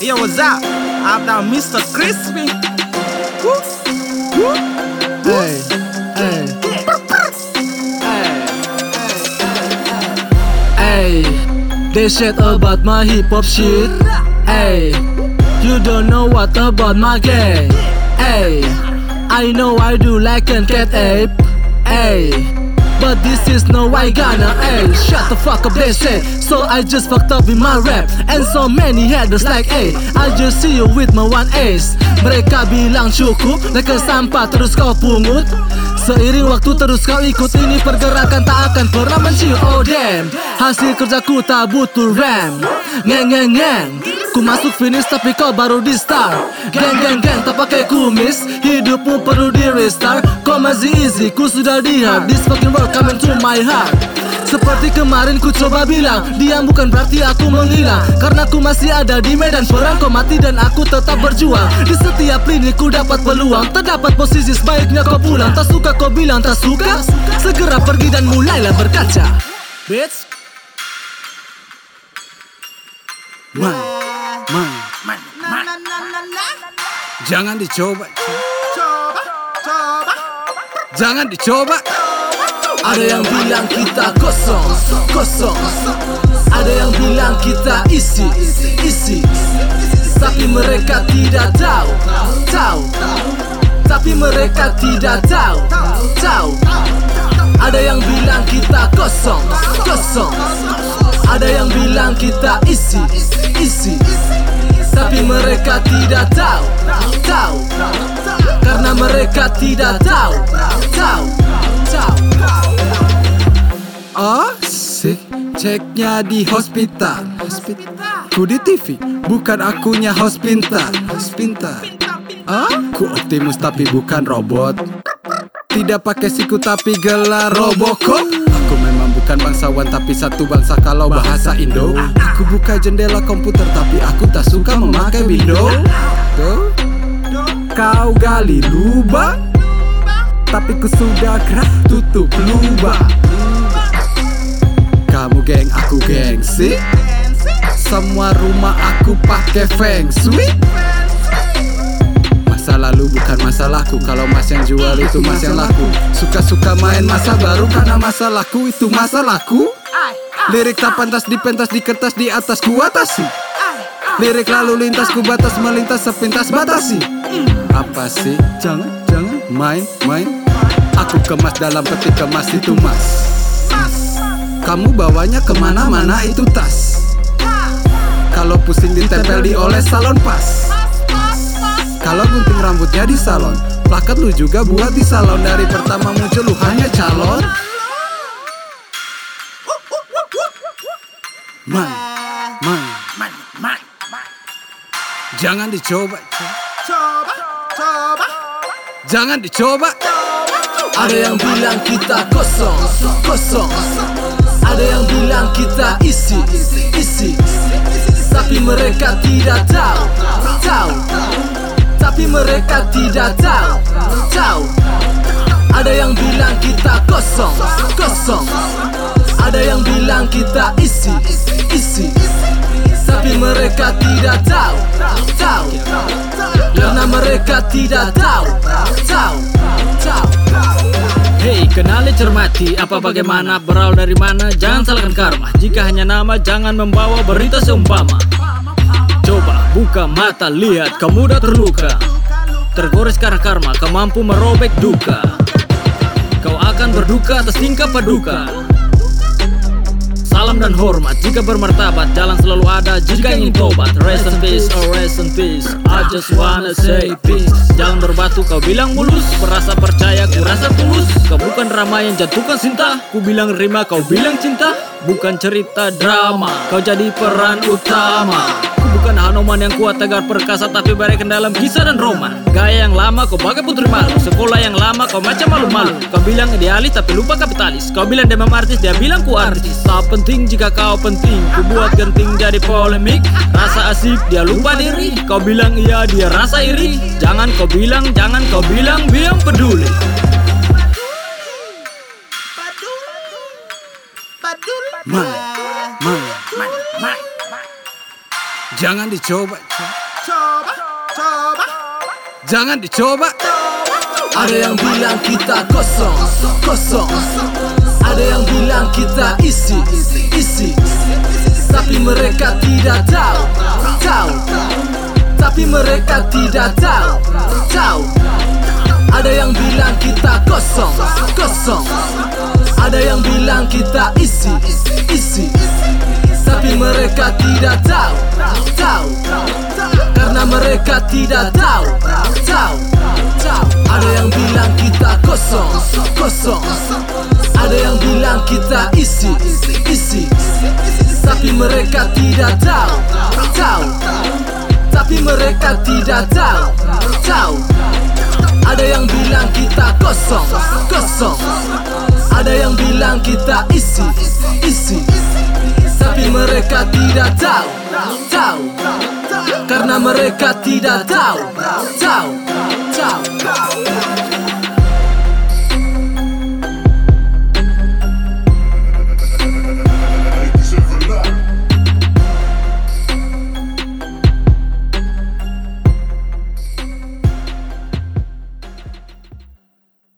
Yo, what's up? I'm now Mr. Crispy. Woo, woo. Hey, hey, hey. They said about my hip hop shit. Hey, you don't know what about my gang. Hey, I know I do like an cat ape. Hey. But this is no I gonna hey. Shut the fuck up they say. So I just fucked up with my rap. And so many haters like hey I just see you with my one ace. Mereka bilang cukup Mereka sampah terus kau pungut. Seiring waktu terus kau ikut ini pergerakan tak akan pernah mencium. Oh damn Hasil kerjaku tak butuh rem Ngeng ngeng ngeng Ku masuk finish tapi kau baru di start. Geng geng geng tak pakai kumis. Hidupmu perlu di restart. Kau masih easy ku sudah di hard This fucking world coming to my heart. Seperti kemarin ku coba bilang Diam bukan berarti aku menghilang. Karena ku masih ada di medan perang Kau mati dan aku tetap berjuang. Di setiap lini ku dapat peluang. Terdapat posisi sebaiknya kau pulang. Tak suka kau bilang tak suka. Segera pergi dan mulailah berkaca. Bitch. Man, man, Man, man, na, na, na, na. jangan dicoba, Coba, coba. jangan dicoba. Ada yang bilang kita kosong, kosong. Ada yang bilang kita isi, isi. Tapi mereka tidak tahu, tahu. Tapi mereka tidak tahu, tahu. Ada yang bilang kita kosong, kosong. Ada yang bilang kita isi, isi Tapi mereka tidak tahu, tahu Karena mereka tidak tahu, tahu, tahu Asik, ceknya di hospital. Hospital. Ku di TV, bukan akunya. Host pintar. Aku optimus tapi bukan robot. Tidak pakai siku tapi gelar Robocop. Bukan bangsawan tapi satu bangsa kalau bahasa Indo. Aku buka jendela komputer tapi aku tak suka memakai window. Kau gali lubang, tapi ku sudah keras tutup lubang. Kamu geng, aku gengsi Semua rumah aku pakai feng shui lalu bukan masalahku. Kalau mas yang jual itu mas yang laku. Suka-suka main masa baru Karena masalahku itu masalahku Lirik tak pantas dipentas di kertas di atas ku atasi. Lirik lalu lintas ku batas melintas sepintas batasi. Apa sih? Jangan, jangan. Main, main. Aku kemas dalam peti kemas itu mas. Kamu bawanya ke mana-mana itu tas. Kalau pusing ditempel dioles salon pas gunting rambutnya di salon. Plakat lu juga buat di salon. Dari pertama muncul lu hanya calon. Man, man, Man, man, man. jangan dicoba. Coba, coba. Jangan dicoba. Ada yang bilang kita kosong, kosong. Ada yang bilang kita isi, isi. Tapi mereka tidak tahu, tahu Tapi mereka tidak tahu, tahu. Ada yang bilang kita kosong, kosong. Ada yang bilang kita isi, isi. Tapi mereka tidak tahu, tahu. Karena mereka tidak tahu, tahu, tahu. Hei, kenali cermati apa bagaimana berawal dari mana Jangan salahkan karma. Jika hanya nama jangan membawa berita seumpama. Coba buka mata lihat kau mudah terluka Tergores karena karma kau mampu merobek duka. Kau akan berduka atas tingkah paduka. Salam dan hormat jika bermartabat Jalan selalu ada. Jika ingin tobat Rest in peace, oh rest in peace. I just wanna say peace. Jalan berbatu kau bilang mulus. Merasa percaya ku rasa tulus. Kau bukan drama yang jatuhkan cinta. Ku bilang rima kau bilang cinta. Bukan cerita drama Kau jadi peran utama bukan Hanoman yang kuat tegar perkasa Tapi berikan dalam kisah dan roman. Gaya yang lama kau bagai putri malu. Sekolah yang lama kau macam malu-malu. Kau bilang idealis tapi lupa kapitalis. Kau bilang demam artis dia bilang ku artis. Tak penting jika kau penting Ku buat genting jadi polemik. Rasa asik dia lupa diri. Kau bilang iya dia rasa iri. Jangan kau bilang, jangan kau bilang Biang peduli. Jangan dicoba. Coba, coba, Jangan dicoba. Ada yang bilang kita kosong, kosong. Ada yang bilang kita isi, isi. Tapi mereka tidak tahu, tahu. Tapi mereka tidak tahu, tahu. Ada yang bilang kita kosong, kosong. Ada yang bilang kita isi, isi Tapi mereka tidak tahu, tahu. Karena mereka tidak tahu, tahu. Ada yang bilang kita kosong, kosong. Ada yang bilang kita isi, isi. Tapi mereka tidak tahu, tahu. Tapi mereka tidak tahu, tahu. Ada yang bilang kita kosong, kosong. Ada yang bilang kita isi, isi mereka tidak tahu, tahu. Karena mereka tidak tahu, tahu, tahu